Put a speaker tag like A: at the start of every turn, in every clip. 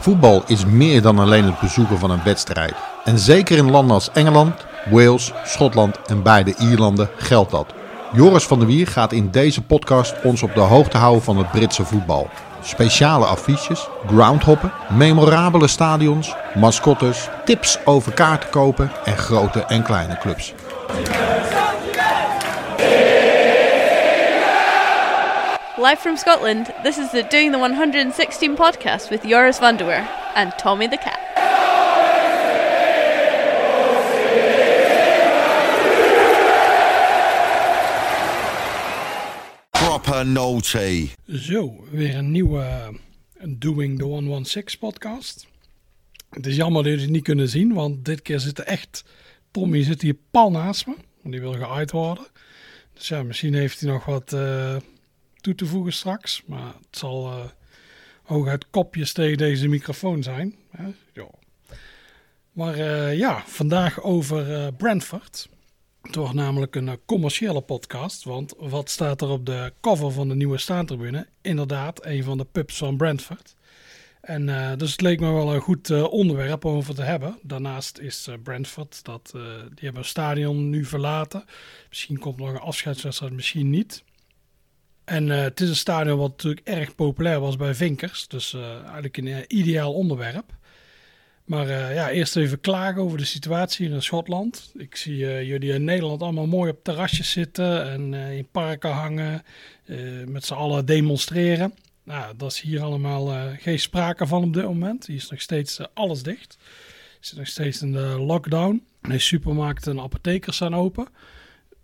A: Voetbal is meer dan alleen het bezoeken van een wedstrijd. En zeker in landen als Engeland, Wales, Schotland en beide Ierlanden geldt dat. Joris van der Wier gaat in deze podcast ons op de hoogte houden van het Britse voetbal. Speciale affiches, groundhoppen, memorabele stadions, mascottes, tips over kaarten kopen en grote en kleine clubs.
B: Live from Scotland, this is the Doing the 116 podcast with Joris van der Weer and Tommy the Cat.
C: Proper naughty.
D: Zo, weer een nieuwe Doing the 116 podcast. Het is jammer dat jullie het niet kunnen zien, want dit keer zit er echt... Tommy zit hier pal naast me, want die wil geüit worden. Dus ja, misschien heeft hij nog wat eh, toe te voegen straks. Maar het zal uh, hooguit kopjes tegen deze microfoon zijn. Hè? Maar eh, ja, vandaag over Brentford. Het wordt namelijk een commerciële podcast. Want wat staat er op de cover van de nieuwe staantribune? Inderdaad, een van de pubs van Brentford. En uh, dus het leek me wel een goed uh, onderwerp om over te hebben. Daarnaast is uh, Brentford, dat, die hebben een stadion nu verlaten. Misschien komt nog een afscheidswedstrijd, misschien niet. En het is een stadion wat natuurlijk erg populair was bij Vinkers. Dus eigenlijk een ideaal onderwerp. Maar ja, eerst even klagen over de situatie in Schotland. Ik zie jullie in Nederland allemaal mooi op terrasjes zitten en in parken hangen. met z'n allen demonstreren. Nou, dat is hier allemaal geen sprake van op dit moment. Hier is nog steeds alles dicht. Er zit nog steeds in lockdown. De supermarkten en apothekers zijn open.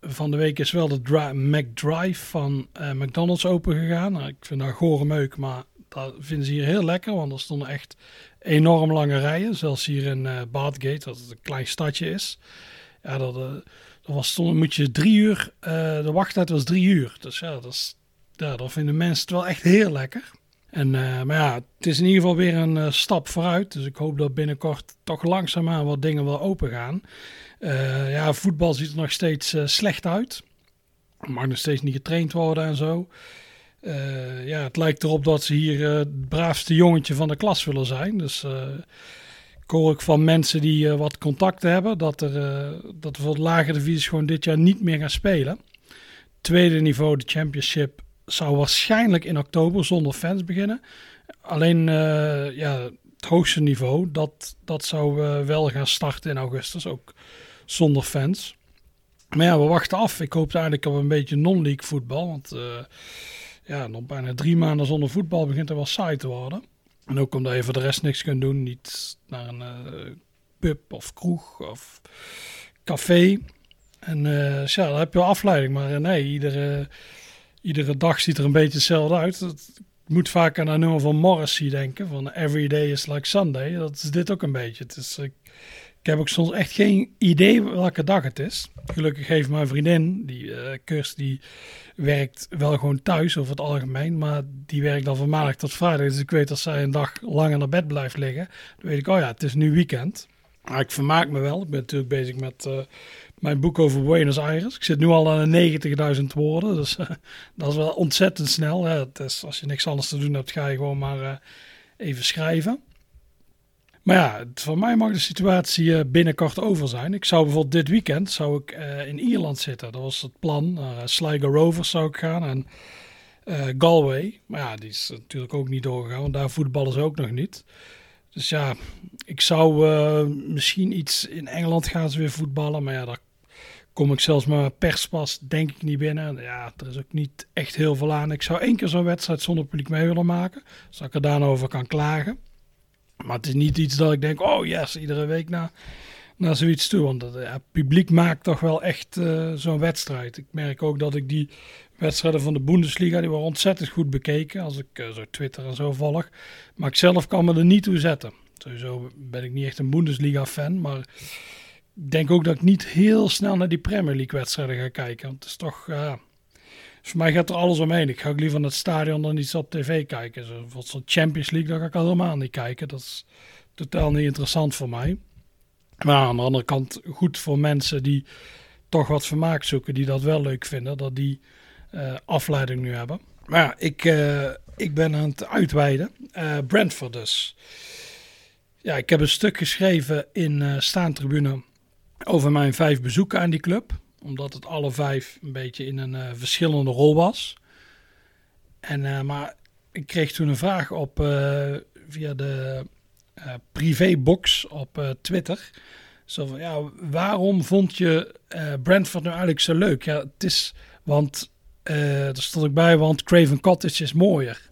D: Van de week is wel de dri McDrive van uh, McDonald's open gegaan. Nou, ik vind dat gore meuk, maar dat vinden ze hier heel lekker. Want er stonden echt enorm lange rijen. Zelfs hier in uh, Bathgate, dat het een klein stadje is. Ja, dat, dat was, stond, moet je drie uur, de wachttijd was drie uur. Dus ja, dat is ja, dan vinden mensen het wel echt heel lekker. En, uh, maar ja, het is in ieder geval weer een uh, stap vooruit. Dus ik hoop dat binnenkort toch langzaamaan wat dingen wel open gaan. Uh, ja, voetbal ziet er nog steeds slecht uit. Er mag nog steeds niet getraind worden en zo. ja, het lijkt erop dat ze hier het braafste jongetje van de klas willen zijn. Dus ik hoor ook van mensen die wat contacten hebben... dat er, dat het lagere divisies gewoon dit jaar niet meer gaan spelen. Tweede niveau, de championship zou waarschijnlijk in oktober zonder fans beginnen. Alleen uh, ja, het hoogste niveau, dat, dat zou wel gaan starten in augustus, ook zonder fans. Maar ja, we wachten af. Ik hoop eigenlijk op een beetje non-league voetbal. Want uh, ja, nog bijna drie maanden zonder voetbal begint er wel saai te worden. En ook omdat je voor de rest niks kunt doen. Niet naar een pub of kroeg of café. En ja, dan heb je wel afleiding. Maar nee, iedere iedere dag ziet er een beetje hetzelfde uit. Het moet vaak aan een nummer van Morrissey denken, van Every Day is Like Sunday. Dat is dit ook een beetje. Het is, ik, heb ook soms echt geen idee welke dag het is. Gelukkig heeft mijn vriendin, die uh, die werkt wel gewoon thuis over het algemeen. Maar die werkt dan van maandag tot vrijdag. Dus ik weet dat zij een dag langer naar bed blijft liggen. Dan weet ik, oh ja, het is nu weekend. Maar ik vermaak me wel. Ik ben natuurlijk bezig met uh, mijn boek over Buenos Aires. Ik zit nu al aan de 90.000 woorden, dus uh, dat is wel ontzettend snel. Het is, als je niks anders te doen hebt, ga je gewoon maar uh, even schrijven. Maar ja, voor mij mag de situatie binnenkort over zijn. Ik zou bijvoorbeeld dit weekend zou ik, in Ierland zitten. Dat was het plan. Sligo Rovers zou ik gaan en Galway. Maar ja, die is natuurlijk ook niet doorgegaan, want daar voetballen ze ook nog niet. Dus ja, ik zou misschien iets in Engeland gaan ze weer voetballen. Maar ja, daar kom ik zelfs maar perspas denk ik niet binnen. Ja, er is ook niet echt heel veel aan. Ik zou één keer zo'n wedstrijd zonder publiek mee willen maken. Zodat ik er daarna over kan klagen. Maar het is niet iets dat ik denk, oh yes, iedere week naar, naar zoiets toe. Want het publiek maakt toch wel echt uh, zo'n wedstrijd. Ik merk ook dat ik die wedstrijden van de Bundesliga, die worden ontzettend goed bekeken. Als ik uh, zo Twitter en zo volg. Maar ik zelf kan me er niet toe zetten. Sowieso ben ik niet echt een Bundesliga-fan, maar denk ook dat ik niet heel snel naar die Premier League-wedstrijden ga kijken. Want het is toch, uh, voor mij gaat er alles omheen. Ik ga ook liever naar het stadion dan iets op tv kijken. Zo, zo'n Champions League, daar ga ik al helemaal niet kijken. Dat is totaal niet interessant voor mij. Maar aan de andere kant goed voor mensen die toch wat vermaak zoeken, die dat wel leuk vinden, dat die uh, afleiding nu hebben. Maar ja, ik, uh, ik ben aan het uitweiden. Uh, Brentford dus. ja, ik heb een stuk geschreven in Staantribune over mijn vijf bezoeken aan die club. Omdat het alle vijf een beetje in een uh, verschillende rol was. En, uh, maar ik kreeg toen een vraag op via de privébox op Twitter. Zo van, ja, waarom vond je Brentford nu eigenlijk zo leuk? Ja, het is, want, er stond ik bij, want Craven Cottage is mooier.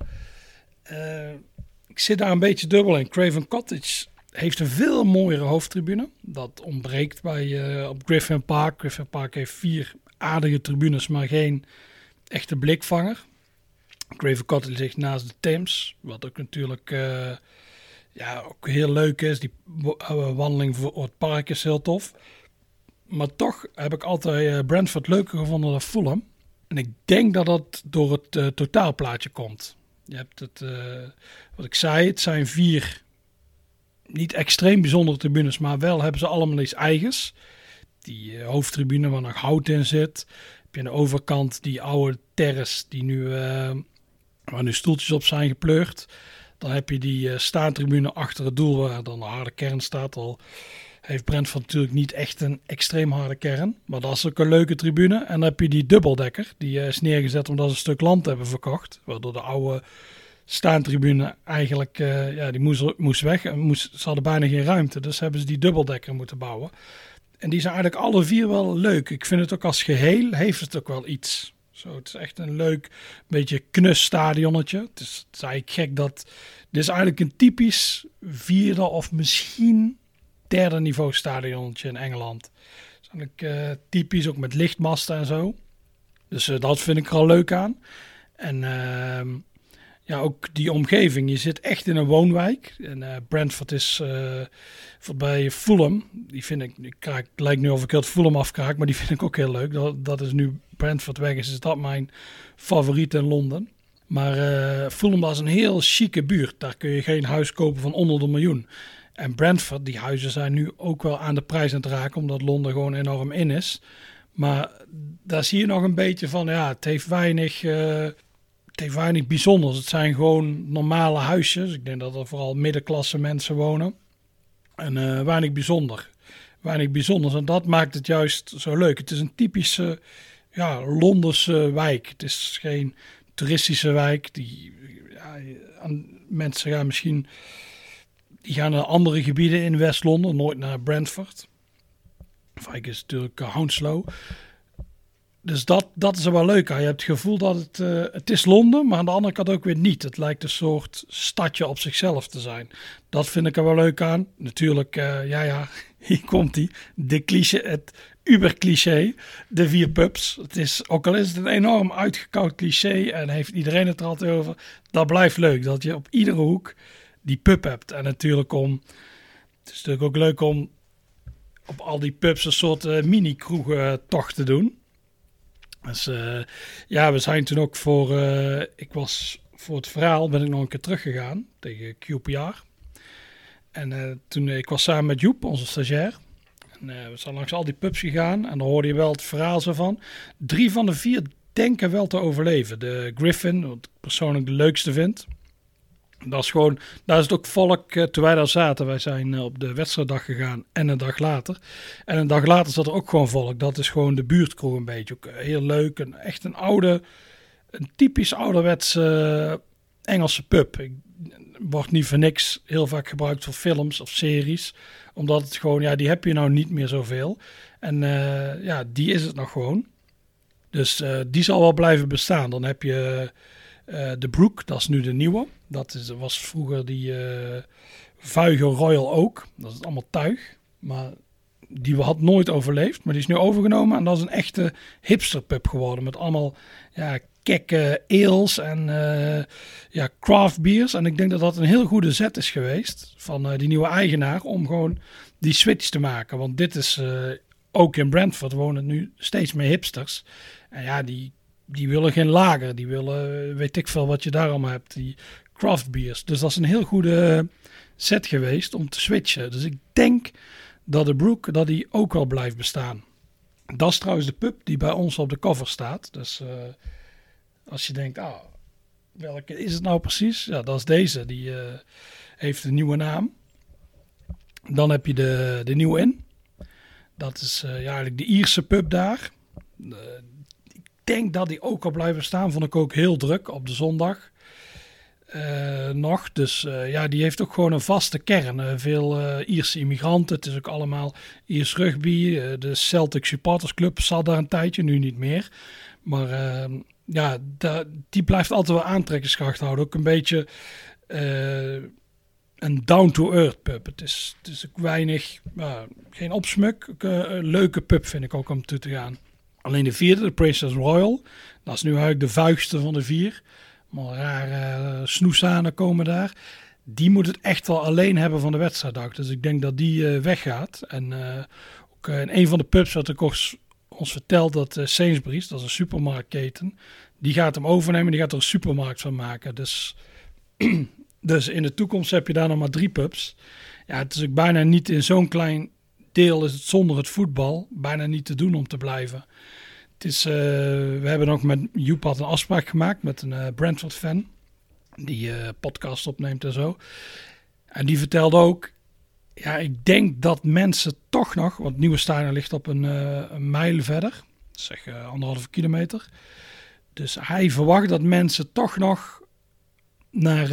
D: ik zit daar een beetje dubbel in. Craven Cottage heeft een veel mooiere hoofdtribune. Dat ontbreekt bij, uh, op Griffin Park. Griffin Park heeft vier aardige tribunes, maar geen echte blikvanger. Craven Cottage ligt naast de Thames, wat ook natuurlijk uh, ja, ook heel leuk is. Die wandeling voor het park is heel tof. Maar toch heb ik altijd uh, Brentford leuker gevonden dan Fulham. En ik denk dat dat door het totaalplaatje komt. Je hebt het, wat ik zei, het zijn vier niet extreem bijzondere tribunes, maar wel hebben ze allemaal iets eigens. Die uh, hoofdtribune waar nog hout in zit. Heb je aan de overkant die oude terrace die nu, uh, waar nu stoeltjes op zijn gepleurd. Dan heb je die uh, staantribune achter het doel waar dan de harde kern staat. Al heeft Brentford natuurlijk niet echt een extreem harde kern. Maar dat is ook een leuke tribune. En dan heb je die dubbeldekker. Die is neergezet omdat ze een stuk land hebben verkocht. Waardoor de oude staantribune eigenlijk, uh, ja, die moest, moest weg. Moest, ze hadden bijna geen ruimte, dus hebben ze die dubbeldekker moeten bouwen. En die zijn eigenlijk alle vier wel leuk. Ik vind het ook als geheel heeft het ook wel iets. Zo, het is echt een leuk, beetje knus stadionnetje. Het is, eigenlijk gek dat... Dit is eigenlijk een typisch vierde of misschien derde niveau stadionnetje in Engeland. Het is eigenlijk uh, typisch, ook met lichtmasten en zo. Dus uh, dat vind ik er al leuk aan. En ehm, ja, ook die omgeving. Je zit echt in een woonwijk. En uh, Brentford is uh, bij Fulham. Die vind ik, ik lijkt nu of ik het Fulham afkraak, maar die vind ik ook heel leuk. Dat, dat is nu Brentford weg is, is dat mijn favoriet in Londen. Maar uh, Fulham was een heel chique buurt. Daar kun je geen huis kopen van onder de miljoen. En Brentford, die huizen zijn nu ook wel aan de prijs aan het raken, omdat Londen gewoon enorm in is. Maar daar zie je nog een beetje van, ja, het heeft weinig het heeft weinig bijzonders. Het zijn gewoon normale huisjes. Ik denk dat er vooral middenklasse mensen wonen. En uh, weinig bijzonder. Weinig bijzonders. En dat maakt het juist zo leuk. Het is een typische ja, Londense wijk. Het is geen toeristische wijk. Die, ja, mensen gaan misschien die gaan naar andere gebieden in West-Londen, nooit naar Brentford. Wijk is natuurlijk Hounslow dus dat, dat is er wel leuk aan. Je hebt het gevoel dat het, uh, het is Londen, maar aan de andere kant ook weer niet. Het lijkt een soort stadje op zichzelf te zijn. Dat vind ik er wel leuk aan. Natuurlijk, uh, ja ja, hier komt hij. De cliché, het uber cliché, de vier pubs. Het is, ook al is het een enorm uitgekoud cliché en heeft iedereen het er altijd over. Dat blijft leuk, dat je op iedere hoek die pub hebt. En natuurlijk om, het is natuurlijk ook leuk om op al die pubs een soort uh, mini-kroegen toch te doen. Dus uh, ja, we zijn toen ook voor, uh, ik was voor het verhaal, ben ik nog een keer teruggegaan tegen QPR. En uh, toen, ik was samen met Joep, onze stagiair. En we zijn langs al die pubs gegaan en dan hoorde je wel het verhaal zo van. Drie van de vier denken wel te overleven. De Griffin, wat ik persoonlijk de leukste vind. Dat is gewoon, daar is het ook volk, uh, toen wij daar zaten. Wij zijn uh, op de wedstrijddag gegaan en een dag later. En een dag later zat er ook gewoon volk. Dat is gewoon de buurtkroeg een beetje. Ook heel leuk. Echt een oude, een typisch ouderwetse Engelse pub. Wordt niet voor niks heel vaak gebruikt voor films of series. Omdat het gewoon, ja, die heb je nou niet meer zoveel. En ja, die is het nog gewoon. Dus die zal wel blijven bestaan. Dan heb je de Brook, dat is nu de nieuwe. Dat is, was vroeger die uh, Vuige Royal Oak. Dat is allemaal tuig. Maar die had nooit overleefd. Maar die is nu overgenomen. En dat is een echte hipsterpub geworden. Met allemaal ja, kekke ales en uh, ja, craft beers. En ik denk dat dat een heel goede zet is geweest van die nieuwe eigenaar. Om gewoon die switch te maken. Want dit is ook in Brentford wonen nu steeds meer hipsters. En ja, die die willen geen lager. Die willen, weet ik veel wat je daar allemaal hebt. Die craft beers. Dus dat is een heel goede set geweest om te switchen. Dus ik denk dat de Brook dat die ook wel blijft bestaan. Dat is trouwens de pub die bij ons op de cover staat. Dus uh, als je denkt, ah, welke is het nou precies? Ja, dat is deze. Die uh, heeft een nieuwe naam. Dan heb je de, de Nieuw In. Dat is ja, eigenlijk de Ierse pub daar. Denk dat die ook al blijven staan. Vond ik ook heel druk op de zondag. Uh, nog. Dus uh, ja, die heeft ook gewoon een vaste kern. Uh, veel Ierse immigranten. Het is ook allemaal Iers rugby. de Celtic Supporters Club zat daar een tijdje, nu niet meer. Maar ja, die blijft altijd wel aantrekkingskracht houden. Ook een beetje een down-to-earth pub. Het is, het is ook weinig, geen opsmuk. een leuke pub vind ik ook om toe te gaan. Alleen de vierde, de Princess Royal. Dat is nu eigenlijk de vuigste van de vier maar rare uh, snoesanen komen daar. Die moet het echt wel alleen hebben van de wedstrijddag. Dus ik denk dat die uh, weggaat. En uh, ook in een van de pubs had ik ons, ons dat Sainsbury's, dat is een supermarktketen, die gaat hem overnemen. Die gaat er een supermarkt van maken. Dus, dus in de toekomst heb je daar nog maar drie pubs. Ja, het is ook bijna niet in zo'n klein deel is het zonder het voetbal bijna niet te doen om te blijven. Het is, uh, we hebben ook met Joep had een afspraak gemaakt met een uh, Brentford-fan. Die uh, podcast opneemt en zo. En die vertelde ook... Ja, ik denk dat mensen toch nog... Want nieuwe stadion ligt op een, een mijl verder. Zeg anderhalve kilometer. Dus hij verwacht dat mensen toch nog naar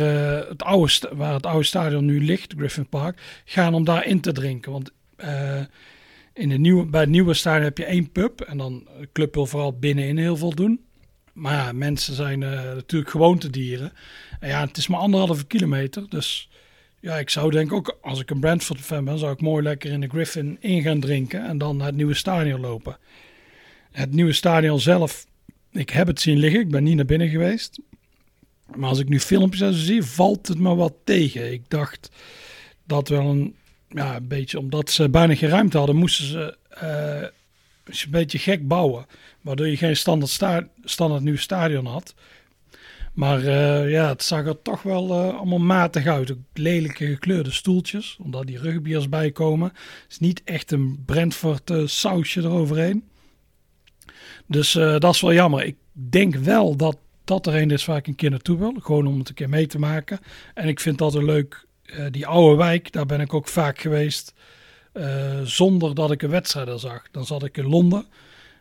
D: het oude, waar het oude stadion nu ligt, Griffin Park, gaan om daar in te drinken. Want in de nieuwe, bij het nieuwe stadion heb je één pub. En dan de club wil vooral binnenin heel veel doen. Maar ja, mensen zijn uh, natuurlijk gewoontedieren. En ja, het is maar anderhalve kilometer. Dus ja, ik zou denk ook, als ik een Brentford fan ben, zou ik mooi lekker in de Griffin in gaan drinken. En dan naar het nieuwe stadion lopen. Het nieuwe stadion zelf, ik heb het zien liggen. Ik ben niet naar binnen geweest. Maar als ik nu filmpjes zie, valt het me wat tegen. Ik dacht dat wel een ja, een beetje omdat ze bijna geen ruimte hadden, moesten ze uh, een beetje gek bouwen. Waardoor je geen standaard, sta standaard nieuw stadion had. Maar uh, ja, het zag er toch wel uh, allemaal matig uit. Lelijke gekleurde stoeltjes, omdat die rugbiers bijkomen. Het is niet echt een Brentford sausje eroverheen. Dus dat is wel jammer. Ik denk wel dat dat er een is waar ik een keer naartoe wil. Gewoon om het een keer mee te maken. En ik vind dat een leuk uh, die oude wijk, daar ben ik ook vaak geweest. Uh, zonder dat ik een wedstrijd er zag. Dan zat ik in Londen.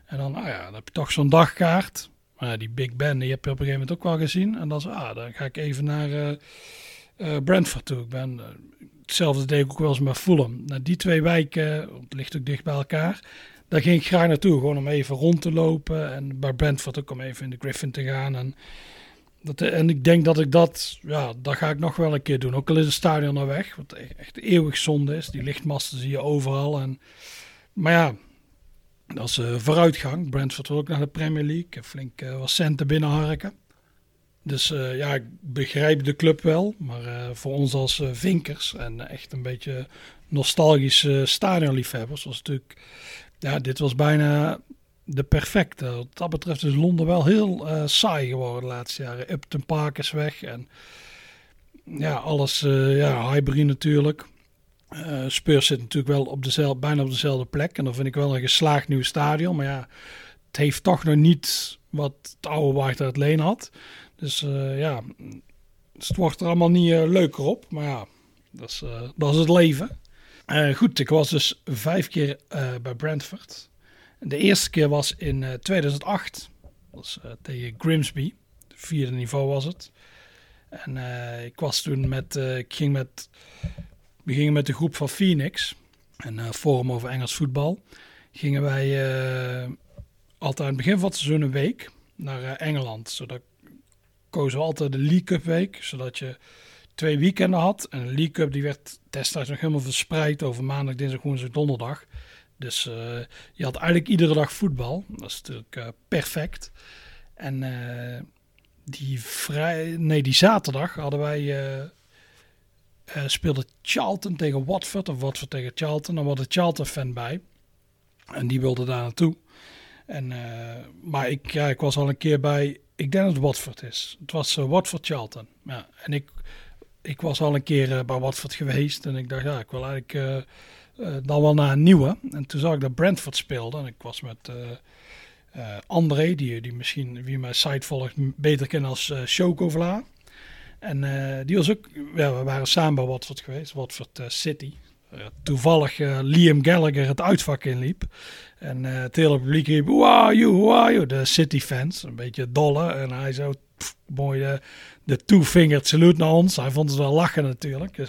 D: En dan, nou ja, dan heb je toch zo'n dagkaart. Maar die Big Ben, die heb je op een gegeven moment ook wel gezien. En dan, is, ah, dan ga ik even naar uh, Brentford toe. Ik ben, hetzelfde deed ik ook wel eens met Fulham. Nou, die twee wijken, het ligt ook dicht bij elkaar. Daar ging ik graag naartoe, gewoon om even rond te lopen. En bij Brentford ook om even in de Griffin te gaan. En dat, en ik denk dat ik dat, ja, dat ga ik nog wel een keer doen. Ook al is het stadion naar weg, wat echt eeuwig zonde is. Die lichtmasten zie je overal. En, maar ja, dat is uh, vooruitgang. Brentford wil ook naar de Premier League. Flink uh, wat centen binnenharken. Dus uh, ja, ik begrijp de club wel. Maar voor ons als vinkers en echt een beetje nostalgische stadionliefhebbers was natuurlijk... Ja, dit was bijna de perfecte. Wat dat betreft is Londen wel heel uh, saai geworden de laatste jaren. Upton Park is weg en ja, alles, uh, ja, Highbury natuurlijk. Uh, Spurs zit natuurlijk wel op dezelfde, bijna op dezelfde plek. En dan vind ik wel een geslaagd nieuw stadion. Maar ja, het heeft toch nog niet wat het oude White Hart Lane had. Dus ja, het wordt er allemaal niet leuker op. Maar ja, dat is, dat is het leven. goed, ik was dus vijf keer bij Brentford. De eerste keer was in 2008. Dat was uh, tegen Grimsby. vierde niveau was het. En uh, ik was toen met, ik ging met, we gingen met de groep van Phoenix, een forum over Engels voetbal, gingen wij altijd aan het begin van het seizoen een week naar Engeland. Zodat kozen we altijd de League Cup week, zodat je twee weekenden had. En de League Cup die werd destijds nog helemaal verspreid over maandag, dinsdag, woensdag, donderdag. Dus uh, je had eigenlijk iedere dag voetbal. Dat is natuurlijk uh, perfect. En uh, die, vrij, nee, die zaterdag hadden wij. speelde Charlton tegen Watford of Watford tegen Charlton. Dan was een Charlton-fan bij. En die wilde daar naartoe. En, maar ik, ja, ik was al een keer bij. Ik denk dat het Watford is. Het was Watford-Charlton. Ja, en ik, ik was al een keer bij Watford geweest. En ik dacht, ja, ik wil eigenlijk uh, dan wel naar een nieuwe. En toen zag ik dat Brentford speelde. En ik was met uh, André, die, die misschien, wie mijn site volgt, beter kennen als uh. En die was ook, ja, we waren samen bij Watford geweest, Watford City. eh, toevallig eh, Liam Gallagher het uitvak inliep. En eh, het hele publiek riep, who are you, who are you? De City fans, een beetje dolle. En hij zo pff, mooi de, two-fingered salute naar ons. Hij vond het wel lachen natuurlijk. Dus,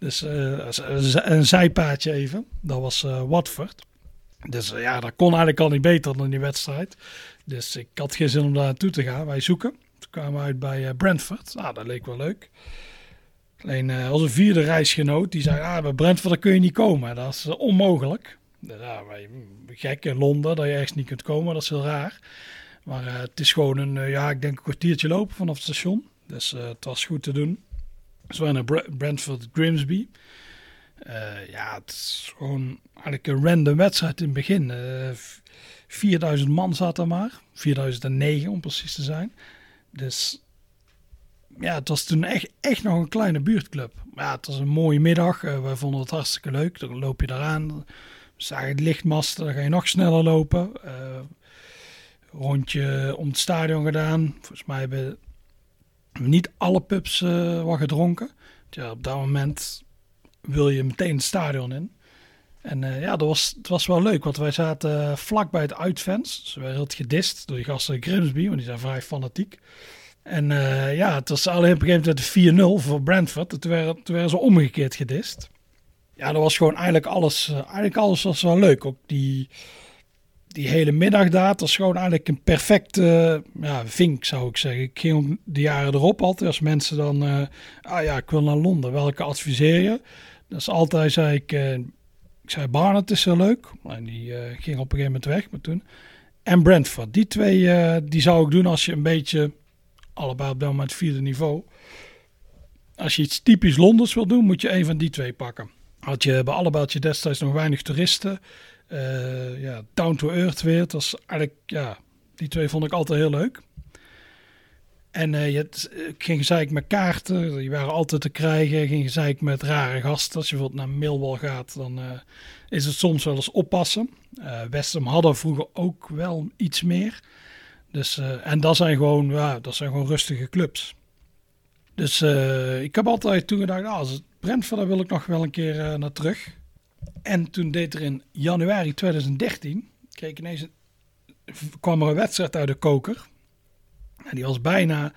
D: dus eh, een zijpaadje even. Dat was eh, Watford. Dus eh, ja, dat kon eigenlijk al niet beter dan die wedstrijd. Dus ik had geen zin om daar naartoe te gaan. Wij zoeken. Toen kwamen we uit bij Brentford. Nou, dat leek wel leuk. Alleen onze vierde reisgenoot, die zei, ah, bij Brentford kun je niet komen. Dat is onmogelijk. Dus, Ja, wij, hm, gek in Londen, dat je ergens niet kunt komen, dat is heel raar. Maar het is gewoon een, ja, ik denk een kwartiertje lopen vanaf het station. Dus eh, het was goed te doen. Waren naar Bre- Brentford Grimsby. Eh, ja, het is gewoon eigenlijk een random wedstrijd in het begin. Eh, v- 4000 man zat er maar. 4009 om precies te zijn. Dus ja, het was toen echt, echt nog een kleine buurtclub. Maar ja, het was een mooie middag. Eh, wij vonden het hartstikke leuk. Dan loop je eraan. Zagen het lichtmasten. Dan ga je nog sneller lopen. Eh, rondje om het stadion gedaan. Volgens mij hebben niet alle pubs eh wat gedronken. Ja, op dat moment wil je meteen het stadion in. En eh, ja, dat was, het was wel leuk, want wij zaten vlak bij het uitfans. Dus we werden het gedist door die gasten Grimsby, want die zijn vrij fanatiek. En eh, ja, het was alleen op een gegeven moment 4-0 voor Brentford. En Toen werden, toen werden ze omgekeerd gedist. Ja, dat was gewoon eigenlijk alles, eigenlijk alles was wel leuk. Ook die, die hele middag daar, het was gewoon eigenlijk een perfecte ja, vink, zou ik zeggen. Ik ging de jaren erop altijd, als mensen dan, eh, ah ja, ik wil naar Londen, welke adviseer je? Dus altijd zei ik, eh, ik zei Barnet is heel leuk. En die eh, ging op een gegeven moment weg, maar toen. En Brentford, die twee, eh, die zou ik doen als je een beetje, allebei op dat moment vierde niveau. Als je iets typisch Londens wil doen, moet je een van die twee pakken. Had je bij allebei je destijds nog weinig toeristen. Eh, ja, down to earth weer. Het was eigenlijk, ja, die twee vond ik altijd heel leuk. En eh, je eh, ging gezeik met kaarten, die waren altijd te krijgen. Ging gezeik met rare gasten. Als je bijvoorbeeld naar Millwall gaat, dan is het soms wel eens oppassen. Eh West hadden vroeger ook wel iets meer. Dus, en dat zijn, gewoon, ja, dat zijn gewoon rustige clubs. Dus ik heb altijd toen gedacht, ah, als het Brentford, daar wil ik nog wel een keer naar terug. En toen deed er in januari 2013, kreeg ineens een, kwam er een wedstrijd uit de koker. En die was bijna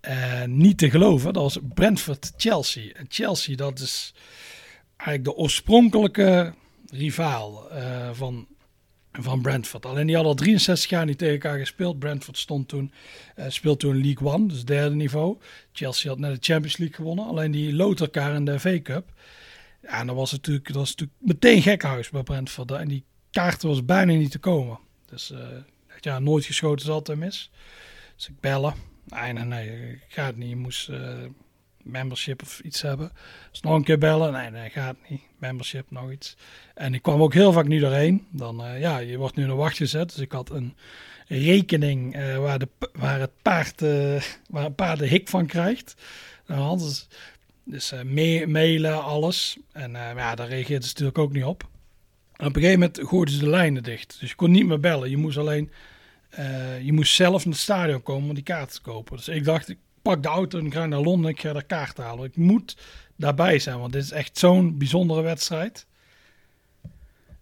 D: eh, niet te geloven. Dat was Brentford-Chelsea. En Chelsea, dat is eigenlijk de oorspronkelijke rivaal eh, van, van Brentford. Alleen die hadden al 63 jaar niet tegen elkaar gespeeld. Brentford stond toen, eh speelde toen League One, dus derde niveau. Chelsea had net de Champions League gewonnen. Alleen die lood elkaar in de FA Cup. Ja, en dat was natuurlijk, dat was natuurlijk meteen gekhuis bij Brentford. En die kaarten was bijna niet te komen. Dus eh, ja, nooit geschoten is altijd mis. Dus ik bellen. Nee, nee, nee, gaat niet. Je moest eh, membership of iets hebben. Dus nog een keer bellen. Nee, nee, gaat niet. Membership, nog iets. En ik kwam ook heel vaak niet doorheen. Dan, eh, ja, je wordt nu in een wacht gezet. Dus ik had een rekening eh, waar, de, waar het paard, eh, waar een paard de hik van krijgt. Nou, dus eh, ma- mailen, alles. En eh, ja, daar reageerde ze natuurlijk ook niet op. Op een gegeven moment gooiden ze de lijnen dicht. Dus je kon niet meer bellen. Je moest alleen eh, je moest zelf naar het stadion komen om die kaart te kopen. Dus ik dacht, ik pak de auto en ga naar Londen. Ik ga daar kaart halen. Ik moet daarbij zijn, want dit is echt zo'n bijzondere wedstrijd.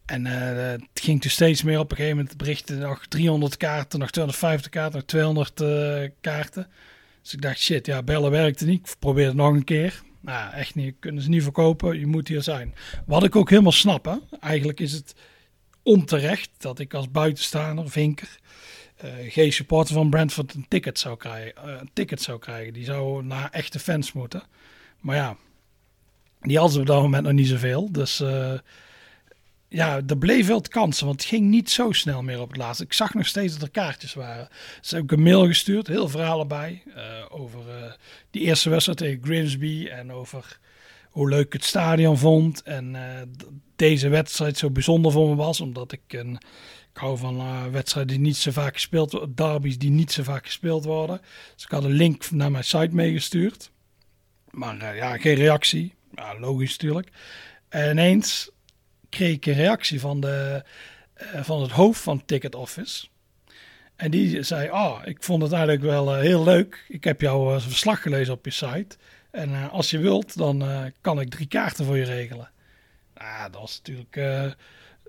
D: En het ging dus steeds meer op een gegeven moment berichten nog 300 kaarten, nog 250 kaarten, nog 200 eh, kaarten. Dus ik dacht, shit, ja, bellen werkte niet. Ik probeer het nog een keer. Nou, echt niet. Kunnen ze niet verkopen. Je moet hier zijn. Wat ik ook helemaal snap, hè. Eigenlijk is het onterecht dat ik als buitenstaander, vinker, eh, geen supporter van Brentford een ticket zou krijgen. eh, een ticket zou krijgen. Die zou naar echte fans moeten. Maar ja, die hadden op dat moment nog niet zoveel. Dus eh, ja, er bleef wel kansen, want het ging niet zo snel meer op het laatste. Ik zag nog steeds dat er kaartjes waren. Ze hebben een mail gestuurd, heel verhalen bij, eh, over eh, die eerste wedstrijd tegen Grimsby en over hoe leuk ik het stadion vond. En eh, deze wedstrijd zo bijzonder voor me was, omdat ik een, ik hou van wedstrijden die niet zo vaak gespeeld worden, derbies die niet zo vaak gespeeld worden. Dus ik had een link naar mijn site meegestuurd. Maar ja, geen reactie. Ja, logisch natuurlijk. En ineens kreeg ik een reactie van, de, eh, van het hoofd van Ticket Office. En die zei, ah, ik vond het eigenlijk wel eh, heel leuk. Ik heb jouw verslag gelezen op je site. En eh, als je wilt, dan kan ik drie kaarten voor je regelen. Ah, dat was natuurlijk een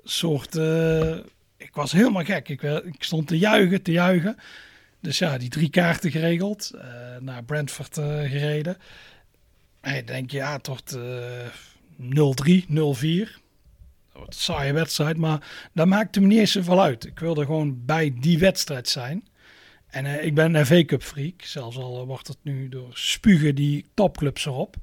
D: soort... ik was helemaal gek. Ik, ik stond te juichen, te juichen. Dus ja, die drie kaarten geregeld. naar Brentford gereden. En je denkt, ja, toch 0-3, 0-4. Een saaie wedstrijd, maar dat maakte me niet eens zoveel uit. Ik wilde gewoon bij die wedstrijd zijn. En eh, ik ben een FA Cup freak. Zelfs al eh, wordt het nu door spugen die topclubs erop.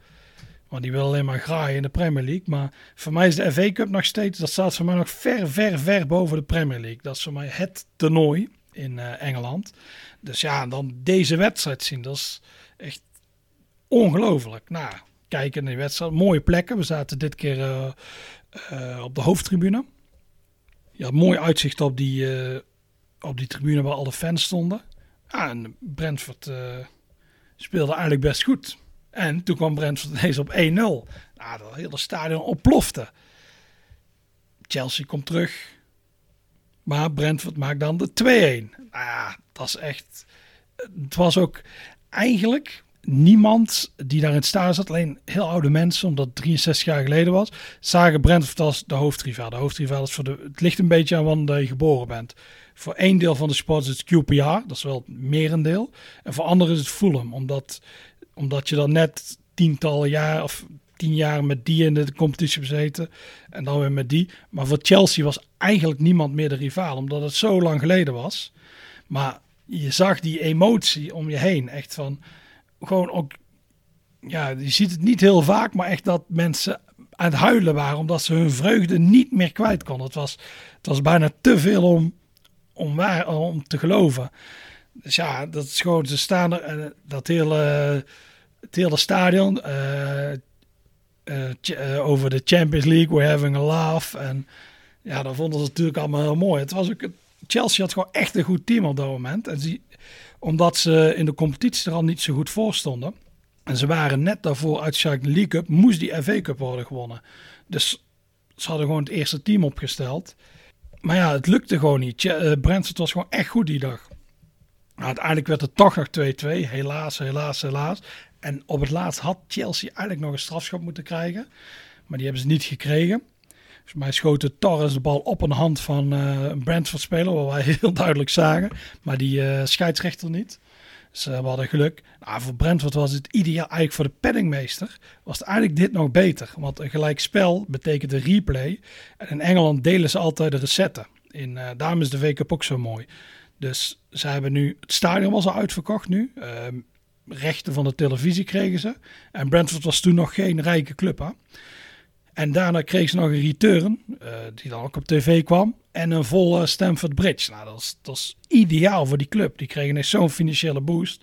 D: Want die willen alleen maar graaien in de Premier League. Maar voor mij is de FA Cup nog steeds, dat staat voor mij nog ver, ver, ver boven de Premier League. Dat is voor mij het toernooi in eh, Engeland. Dus ja, dan deze wedstrijd zien, dat is echt ongelooflijk. Nou, kijken naar die wedstrijd. Mooie plekken. We zaten dit keer eh, op de hoofdtribune. Je had mooi uitzicht op die, eh, op die tribune waar alle fans stonden. Ah, en Brentford eh, speelde eigenlijk best goed. En toen kwam Brentford ineens op 1-0. Nou, dat hele stadion ontplofte. Chelsea komt terug. Maar Brentford maakt dan de 2-1. Nou ja, dat is echt... Het was ook eigenlijk niemand die daar in het zat. Alleen heel oude mensen, omdat het 63 jaar geleden was. Zagen Brentford als de hoofdrivaal. De hoofdrivaal is voor de... Het ligt een beetje aan wanneer je geboren bent. Voor één deel van de sport is het QPR. Dat is wel het merendeel. En voor anderen is het Fulham. Omdat omdat je dan net tientallen jaar of tien jaar met die in de competitie bezeten en dan weer met die. Maar voor Chelsea was eigenlijk niemand meer de rivaal, omdat het zo lang geleden was. Maar je zag die emotie om je heen, echt van gewoon ook, ja, je ziet het niet heel vaak, maar echt dat mensen aan het huilen waren omdat ze hun vreugde niet meer kwijt konden. Het was, het was bijna te veel om, om, waar, om te geloven. Dus ja, dat is gewoon, ze staan er, eh, dat hele, het hele stadion eh, eh, over de Champions League, we're having a laugh. En ja, dat vonden ze natuurlijk allemaal heel mooi. Het was ook, Chelsea had gewoon echt een goed team op dat moment. En die, omdat ze in de competitie er al niet zo goed voor stonden. En ze waren net daarvoor in de League Cup, moest die FA Cup worden gewonnen. Dus ze hadden gewoon het eerste team opgesteld. Maar ja, het lukte gewoon niet. Eh, Brentford was gewoon echt goed die dag. Nou, uiteindelijk werd het toch nog 2-2. Helaas, helaas, helaas. En op het laatst had Chelsea eigenlijk nog een strafschop moeten krijgen. Maar die hebben ze niet gekregen. Volgens mij schoten Torres de bal op een hand van eh, een Brentford-speler. Wat wij heel duidelijk zagen. Maar die eh, scheidsrechter niet. Dus eh, we hadden geluk. Nou, voor Brentford was het ideaal. Eigenlijk voor de penningmeester was het eigenlijk dit nog beter. Want een gelijk spel betekent een replay. En in Engeland delen ze altijd de recetten. In, daarom is de Cup ook zo mooi. Dus ze hebben nu, het stadion was al uitverkocht nu. Ehm, rechten van de televisie kregen ze. En Brentford was toen nog geen rijke club. Hè? En daarna kregen ze nog een return, eh, die dan ook op tv kwam. En een volle Stamford Bridge. Nou, dat is, dat is ideaal voor die club. Die kregen echt zo'n financiële boost.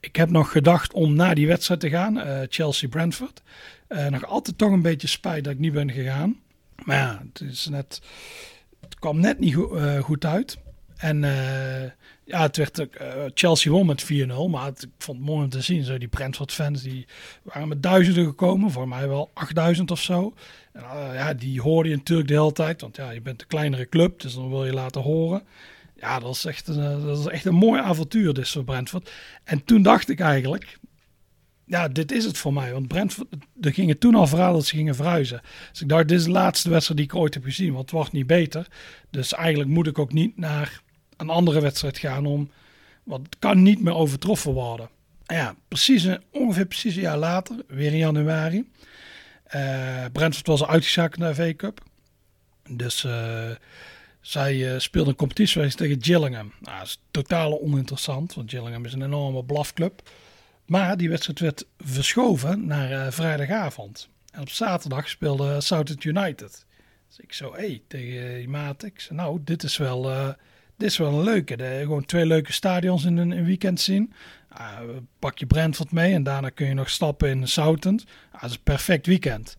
D: Ik heb nog gedacht om naar die wedstrijd te gaan, eh, Chelsea-Brentford. Eh, nog altijd toch een beetje spijt dat ik niet ben gegaan. Maar ja, het, is net, het kwam net niet go- goed uit. En ja, het werd eh, Chelsea won met 4-0. Maar het, ik vond het mooi om te zien. Zo die Brentford-fans die waren met duizenden gekomen. Voor mij wel 8000 of zo. En, eh, ja, die hoorde je natuurlijk de hele tijd. Want ja, je bent een kleinere club. Dus dan wil je laten horen. Ja, dat is echt een, eh, dat is echt een mooi avontuur dus voor Brentford. En toen dacht ik eigenlijk... Ja, dit is het voor mij. Want Brentford, er gingen toen al verhalen dat ze gingen verhuizen. Dus ik dacht, dit is de laatste wedstrijd die ik ooit heb gezien. Want het wordt niet beter. Dus eigenlijk moet ik ook niet naar een andere wedstrijd gaan om... Want het kan niet meer overtroffen worden. En ja, precies ongeveer precies een jaar later, weer in januari. eh Brentford was uitgeschakeld naar de FA Cup. Dus eh, zij eh, speelde een competitie tegen Gillingham. Nou, dat is totaal oninteressant, want Gillingham is een enorme blafclb. Maar die wedstrijd werd verschoven naar vrijdagavond. En op zaterdag speelde Southampton United. Dus ik zo, hé, hey, tegen die maat. Ik nou, dit is wel, dit is wel een leuke. De, gewoon twee leuke stadions in een, weekend zien. Ah, pak je Brentford mee en daarna kun je nog stappen in Southampton. Ah, dat is een perfect weekend.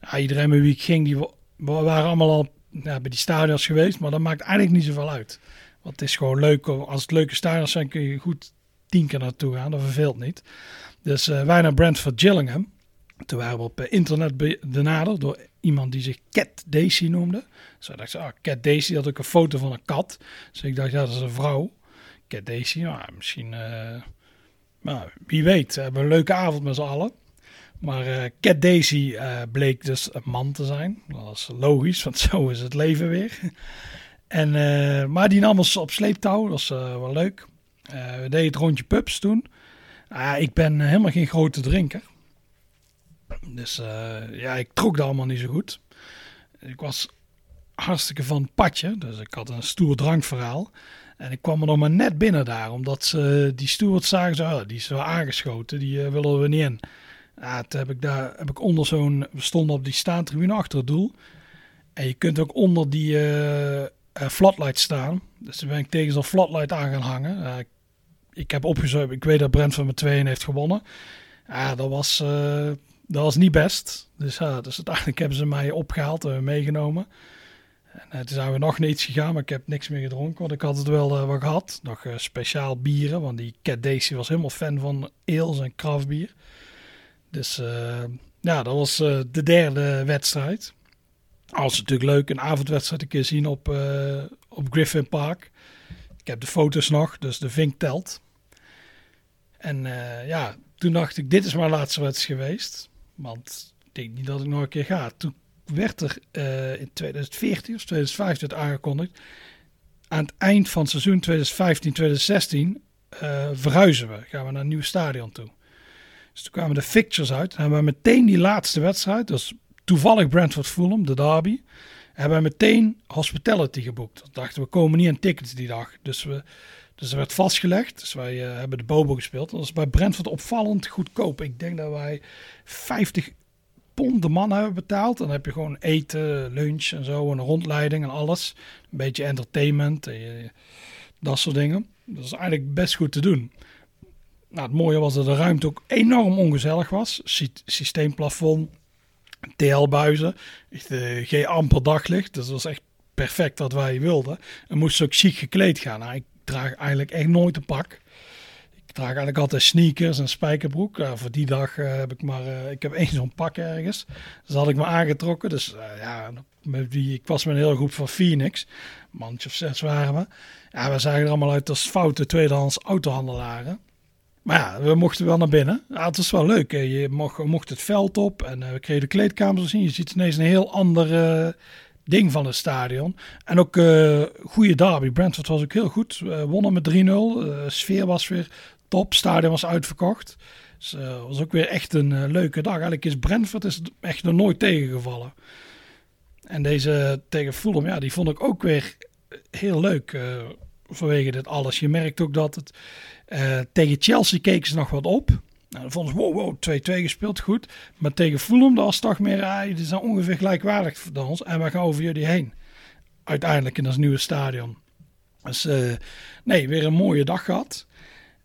D: Ah, iedereen met wie ik ging, die wa- wa- waren allemaal al bij die stadions geweest. Maar dat maakt eigenlijk niet zoveel uit. Want het is gewoon leuk. Als het leuke stadions zijn, kun je goed tien keer naartoe gaan. Dat verveelt niet. Dus eh, wij naar Brentford Gillingham. Toen waren we op eh, internet be- benaderd door iemand die zich Cat Daisy noemde. Dus ik dacht, ah, Cat Daisy had ook een foto van een kat. Dus ik dacht, ja, dat is een vrouw. Cat Daisy, nou, misschien, eh, nou, wie weet, we hebben een leuke avond met z'n allen. Maar eh Cat Daisy bleek dus een man te zijn. Dat was logisch, want zo is het leven weer. En, maar die nam ons op sleeptouw, dat was wel leuk. We deden het rondje pubs toen. Ah, ik ben helemaal geen grote drinker. Dus eh, ja, ik trok dat allemaal niet zo goed. Ik was hartstikke van het dus ik had een stoer drankverhaal. En ik kwam er nog maar net binnen daar, omdat ze die steward zagen, zo, oh, die is wel aangeschoten, die eh, willen we niet in. Ja, heb ik daar, heb ik onder zo'n, we stonden op die staantribune achter het doel. En je kunt ook onder die eh, flatlight staan. Dus toen ben ik tegen zo'n flatlight aan gaan hangen. Ik, heb opgezocht, ik weet dat Brentford met 2 heeft gewonnen. Ja, dat was, dat was niet best. Dus, ja, dus uiteindelijk hebben ze mij opgehaald en meegenomen. En eh, toen zijn we nog naar iets gegaan, maar ik heb niks meer gedronken. Want ik had het wel eh, wat gehad. Nog eh, speciaal bieren, want die Cat Daisy was helemaal fan van ales en craftbier. Dus eh, ja, dat was eh, de derde wedstrijd. Als natuurlijk leuk een avondwedstrijd een keer zien op, eh, op Griffin Park. Ik heb de foto's nog, dus de vink telt. En eh, ja, toen dacht ik, dit is mijn laatste wedstrijd geweest. Want ik denk niet dat ik nog een keer ga. Toen werd er eh, in 2014 of 2015 werd aangekondigd. Aan het eind van het seizoen 2015-2016 eh, verhuizen we. Gaan we naar een nieuw stadion toe. Dus toen kwamen de fixtures uit. En hebben we meteen die laatste wedstrijd. Dus toevallig Brentford Fulham, de derby. Hebben we meteen hospitality geboekt. We dachten we komen niet aan tickets die dag. Dus, we, dus er werd vastgelegd. Dus wij eh, hebben de Bobo gespeeld. Dat is bij Brentford opvallend goedkoop. Ik denk dat wij 50 pond de man hebben betaald. Dan heb je gewoon eten, lunch en zo. En een rondleiding en alles. Een beetje entertainment. En je- dat soort dingen. Dat is eigenlijk best goed te doen. Nou, het mooie was dat de ruimte ook enorm ongezellig was. Sy- systeemplafond, TL-buizen, eh, geen amper daglicht. Dus dat was echt perfect wat wij wilden. En moest ook chic gekleed gaan. Nou, draag eigenlijk echt nooit een pak. Ik draag eigenlijk altijd sneakers en spijkerbroek. Nou, voor die dag eh, heb ik maar, eh, ik heb één zo'n pak ergens. Dus dat had ik me aangetrokken. Dus eh, ja, met wie, ik was met een hele groep van Phoenix. Mannetje of zes waren we. Ja, we zagen er allemaal uit als foute tweedehands autohandelaren. Maar ja, we mochten wel naar binnen. Het was wel leuk. hè. Je mocht, we mochten het veld op en eh, we kregen de kleedkamers zien. Je ziet ineens een heel ander eh, ding van het stadion. En ook eh goede derby. Brentford was ook heel goed. We wonnen met 3-0. De sfeer was weer top. Stadion was uitverkocht. Dus eh, was ook weer echt een eh, leuke dag. Eigenlijk is Brentford is echt nog nooit tegengevallen. En deze tegen Fulham, ja, die vond ik ook weer heel leuk eh, vanwege dit alles. Je merkt ook dat het eh, tegen Chelsea keken ze nog wat op. Nou, dan vonden ze, wow, wow, 2-2 gespeeld, goed. Maar tegen Fulham, dat was toch meer, ah, die zijn ongeveer gelijkwaardig voor ons. En we gaan over jullie heen. Uiteindelijk in dat nieuwe stadion. Dus eh, nee, weer een mooie dag gehad.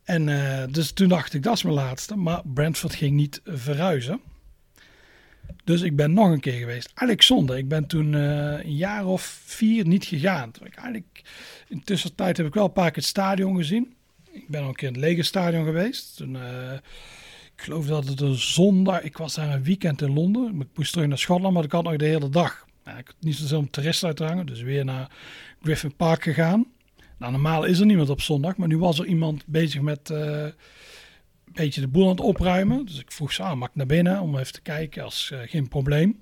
D: En eh, dus toen dacht ik, dat is mijn laatste. Maar Brentford ging niet verhuizen. Dus ik ben nog een keer geweest. Eigenlijk. Ik ben toen eh, een jaar of vier niet gegaan. Toen ik eigenlijk, in de tussentijd heb ik wel een paar keer het stadion gezien. Ik ben ook een keer in het lege stadion geweest. Toen, eh, ik geloof dat het een zondag... Ik was daar een weekend in Londen. Ik moest terug naar Schotland, maar ik had nog de hele dag. Nou, ik had niet zo zin om toeristen uit te hangen. Dus weer naar Griffin Park gegaan. Nou, normaal is er niemand op zondag. Maar nu was er iemand bezig met... eh, een beetje de boel aan het opruimen. Dus ik vroeg ze aan, mag ik naar binnen om even te kijken? Als eh, geen probleem.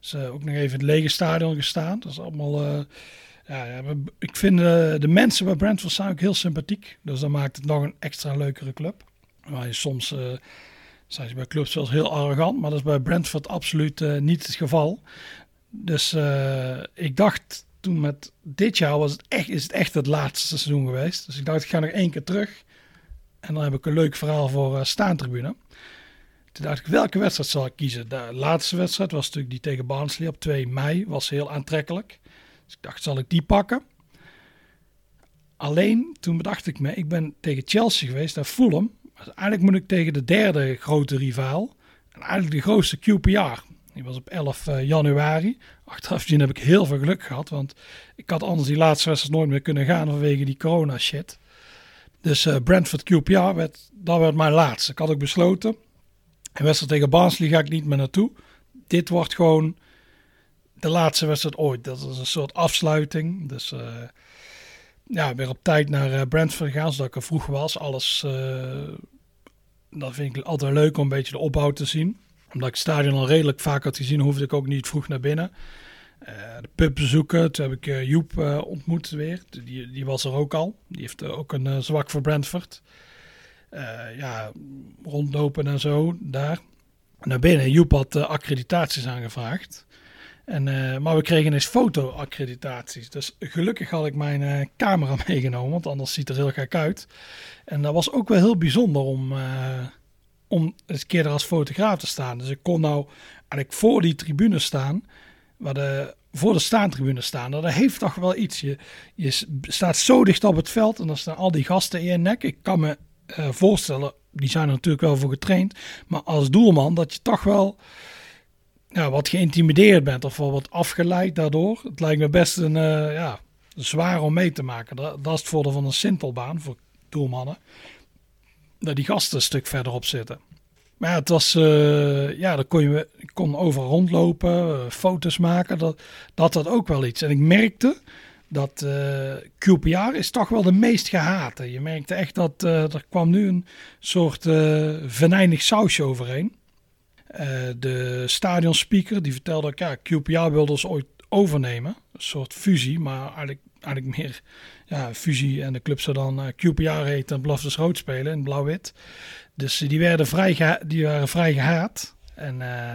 D: Dus ook nog even in het lege stadion gestaan. Dat is allemaal... eh, ja, ik vind eh, de mensen bij Brentford zijn ook heel sympathiek. Dus dat maakt het nog een extra leukere club. Maar je soms eh, zijn ze bij clubs zelfs heel arrogant. Maar dat is bij Brentford absoluut eh, niet het geval. Dus eh, ik dacht toen met dit jaar was het echt, is het echt het laatste seizoen geweest. Dus ik dacht ik ga nog één keer terug. En dan heb ik een leuk verhaal voor eh, staantribune. Toen dacht ik, welke wedstrijd zal ik kiezen? De laatste wedstrijd was natuurlijk die tegen Barnsley op 2 mei. Was heel aantrekkelijk. Dus ik dacht, zal ik die pakken? Alleen, toen bedacht ik me, ik ben tegen Chelsea geweest, naar Fulham. Dus eigenlijk moet ik tegen de derde grote rivaal. En eigenlijk de grootste QPR. Die was op 11 eh, januari. Achteraf gezien heb ik heel veel geluk gehad. Want ik had anders die laatste wedstrijd nooit meer kunnen gaan vanwege die corona shit. Dus eh, Brentford QPR, werd, dat werd mijn laatste. Ik had ook besloten. En wedstrijd tegen Barnsley ga ik niet meer naartoe. Dit wordt gewoon de laatste wedstrijd ooit. Dat is een soort afsluiting. Dus eh, ja, weer op tijd naar eh, Brentford gegaan, zodat ik er vroeg was. Alles, eh dat vind ik altijd leuk om een beetje de opbouw te zien. Omdat ik het stadion al redelijk vaak had gezien, hoefde ik ook niet vroeg naar binnen. Uh, de pub bezoeken. Toen heb ik uh, Joep uh, ontmoet weer. Die, die was er ook al. Die heeft ook een zwak voor Brentford. ja, rondlopen en zo daar. Naar binnen. Joep had accreditaties aangevraagd. En, maar we kregen eens foto-accreditaties. Dus gelukkig had ik mijn camera meegenomen, want anders ziet het er heel gek uit. En dat was ook wel heel bijzonder om, om eens een keer er als fotograaf te staan. Dus ik kon nou eigenlijk voor die tribune staan waar de, voor de staantribune staan. Dat heeft toch wel iets. Je, je staat zo dicht op het veld en dan staan al die gasten in je nek. Ik kan me voorstellen, die zijn er natuurlijk wel voor getraind. Maar als doelman dat je toch wel ja, wat geïntimideerd bent of wel wat afgeleid daardoor. Het lijkt me best een uh, ja, zwaar om mee te maken. Dat, dat is het voordeel van een simpelbaan voor doelmannen. Dat die gasten een stuk verderop zitten. Maar het was, uh, ja, dan kon je kon overal rondlopen, uh, foto's maken. Dat, dat had ook wel iets. En ik merkte dat eh, QPR is toch wel de meest gehate. Je merkte echt dat er kwam nu een soort venijnig sausje overheen. De stadionspeaker die vertelde ja, QPR wilde ons ooit overnemen. Een soort fusie, maar eigenlijk, eigenlijk meer fusie. En de club zou dan QPR heten en Blafers Rood spelen in blauw-wit. Dus die, werden vrij die waren vrij gehaat. En, uh,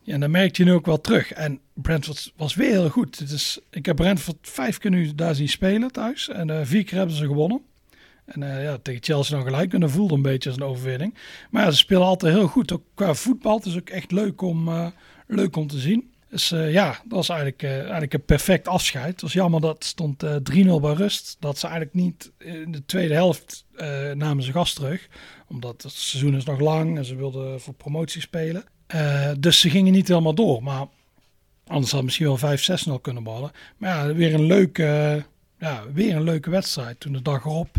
D: ja, en dan merkte je nu ook wel terug. En Brentford was weer heel goed. Dus ik heb Brentford vijf keer nu daar zien spelen thuis. En vier keer hebben ze gewonnen. En uh, ja, tegen Chelsea nog gelijk. En dat voelde een beetje als een overwinning. Maar ze spelen altijd heel goed. Ook qua voetbal. Het is ook echt leuk om, leuk om te zien. Dus uh, ja, dat was eigenlijk, eigenlijk een perfect afscheid. Het was jammer dat stond uh, eh, 3-0 bij rust. Dat ze eigenlijk niet in de tweede helft namen ze gas terug. Omdat het seizoen is nog lang en ze wilden voor promotie spelen. dus ze gingen niet helemaal door. Maar anders had misschien wel 5-6-0 kunnen ballen. Maar ja, weer een, leuke, ja, weer een leuke wedstrijd. Toen de dag erop,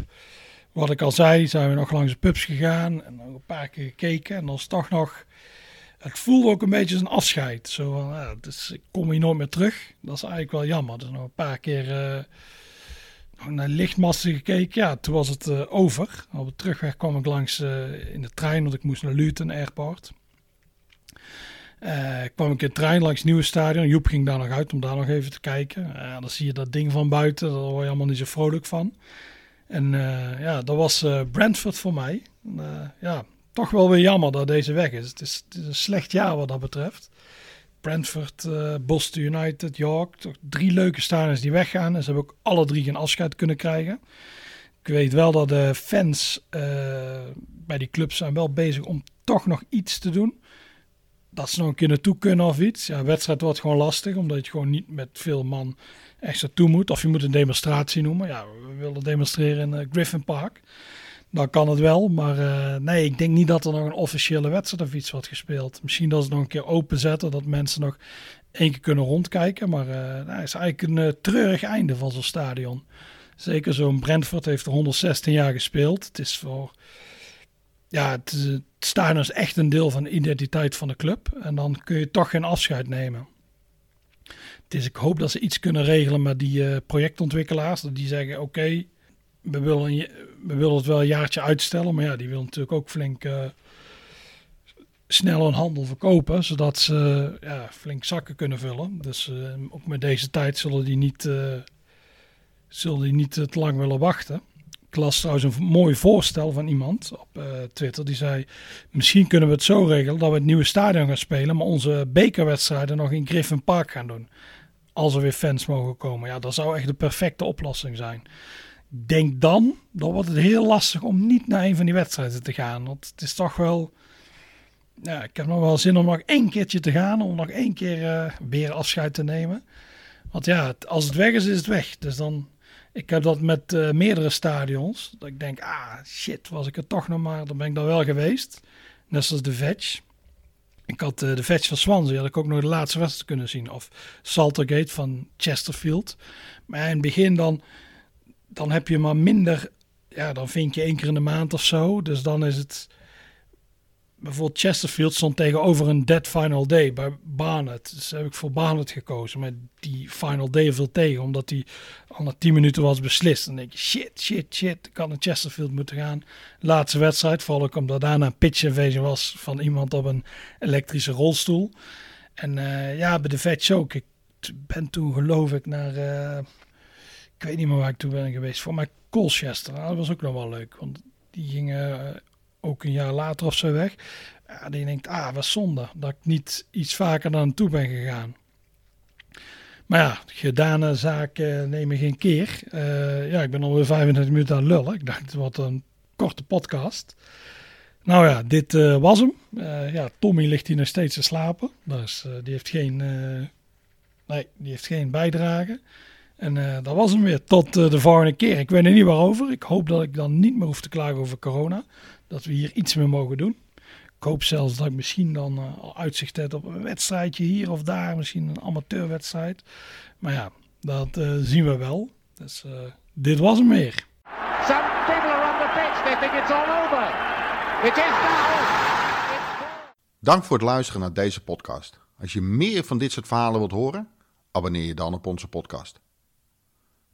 D: wat ik al zei, zijn we nog langs de pubs gegaan. En nog een paar keer gekeken. En dan is toch nog het voelde ook een beetje als een afscheid. Zo van, ja, dus ik kom hier nooit meer terug. Dat is eigenlijk wel jammer. Dus nog een paar keer uh, naar lichtmasten gekeken. Ja, toen was het uh, over. Op de terugweg kwam ik langs uh, in de trein, want ik moest naar Luton Airport. Ik kwam ik in trein langs het nieuwe stadion. Joep ging daar nog uit om daar nog even te kijken. dan zie je dat ding van buiten. Daar word je allemaal niet zo vrolijk van. En ja, dat was Brentford voor mij. ja, toch wel weer jammer dat deze weg is. Het is, het is een slecht jaar wat dat betreft. Brentford, Boston United, York. Toch drie leuke stadions die weggaan. En ze hebben ook alle drie geen afscheid kunnen krijgen. Ik weet wel dat de fans bij die clubs zijn wel bezig om toch nog iets te doen. Dat ze nog een keer naartoe kunnen of iets. Ja, wedstrijd wordt gewoon lastig, omdat je gewoon niet met veel man echt naartoe moet. Of je moet een demonstratie noemen. Ja, we willen demonstreren in uh, Griffin Park dan kan het wel. Maar uh, nee, ik denk niet dat er nog een officiële wedstrijd of iets wordt gespeeld. Misschien dat ze nog een keer openzetten, dat mensen nog één keer kunnen rondkijken. Maar uh, nou, het is eigenlijk een treurig einde van zo'n stadion. Zeker zo'n Brentford heeft er 116 jaar gespeeld. Het is voor... Ja, het, het is echt een deel van de identiteit van de club. En dan kun je toch geen afscheid nemen. Is, ik hoop dat ze iets kunnen regelen met die projectontwikkelaars. Dat die zeggen, oké, we willen, we willen het wel een jaartje uitstellen, maar ja, die wil natuurlijk ook flink uh, snel een handel verkopen, zodat ze ja, flink zakken kunnen vullen. Dus uh, ook met deze tijd zullen die niet, zullen die niet te lang willen wachten. Ik las trouwens een mooi voorstel van iemand op Twitter. Die zei: Misschien kunnen we het zo regelen dat we het nieuwe stadion gaan spelen, maar onze bekerwedstrijden nog in Griffin Park gaan doen. Als er weer fans mogen komen. Ja, dat zou echt de perfecte oplossing zijn denk dan, dan wordt het heel lastig om niet naar een van die wedstrijden te gaan. Want het is toch wel, ja, ik heb nog wel zin om nog één keertje te gaan, om nog één keer uh, weer afscheid te nemen. Want ja, als het weg is, is het weg. Dus dan, ik heb dat met uh, meerdere stadions, dat ik denk, ah shit, was ik er toch nog maar, dan ben ik dan wel geweest. Net zoals de Veg. Ik had uh, de Veg van Swansea, had ik ook nog de laatste wedstrijd kunnen zien. Of Saltergate van Chesterfield. Maar in het begin dan dan heb je maar minder. Ja, dan vind je één keer in de maand of zo. Dus dan is het. Bijvoorbeeld Chesterfield stond tegenover een dead final day bij Barnet. Dus heb ik voor Barnet gekozen. Maar die final day viel tegen, omdat die al na 10 minuten was beslist. Dan denk je, shit, shit, shit, ik kan naar Chesterfield moeten gaan. Laatste wedstrijd, vooral ook omdat daarna een pitch invasion was van iemand op een elektrische rolstoel. En uh, ja, bij de Vet ook. Ik ben toen geloof ik naar, uh, ik weet niet meer waar ik toen ben geweest. Voor mij Colchester. Nou, dat was ook nog wel leuk, want die gingen ook een jaar later of zo weg. Ja, die denkt, ah, wat zonde dat ik niet iets vaker naar toe ben gegaan. Maar ja, gedane zaken nemen geen keer. Uh, ja, ik ben alweer 35 minuten aan lullen. Ik dacht, wat een korte podcast. Nou ja, dit uh, was hem. Uh, ja, Tommy ligt hier nog steeds te slapen. Die heeft geen, nee, die heeft geen bijdrage. En dat was hem weer. Tot de volgende keer. Ik weet er niet waarover. Ik hoop dat ik dan niet meer hoef te klagen over corona dat we hier iets mee mogen doen. Ik hoop zelfs dat ik misschien dan uh, al uitzicht heb op een wedstrijdje hier of daar. Misschien een amateurwedstrijd. Maar ja, dat uh, zien we wel. Dus uh, dit was hem weer. Some people are on the pitch. They think it's all over.
A: It is now. Dank voor het luisteren naar deze podcast. Als je meer van dit soort verhalen wilt horen, abonneer je dan op onze podcast.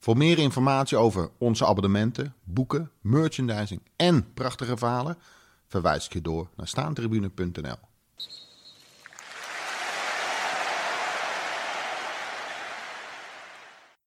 A: Voor meer informatie over onze abonnementen, boeken, merchandising en prachtige verhalen verwijs ik je door naar staantribune.nl.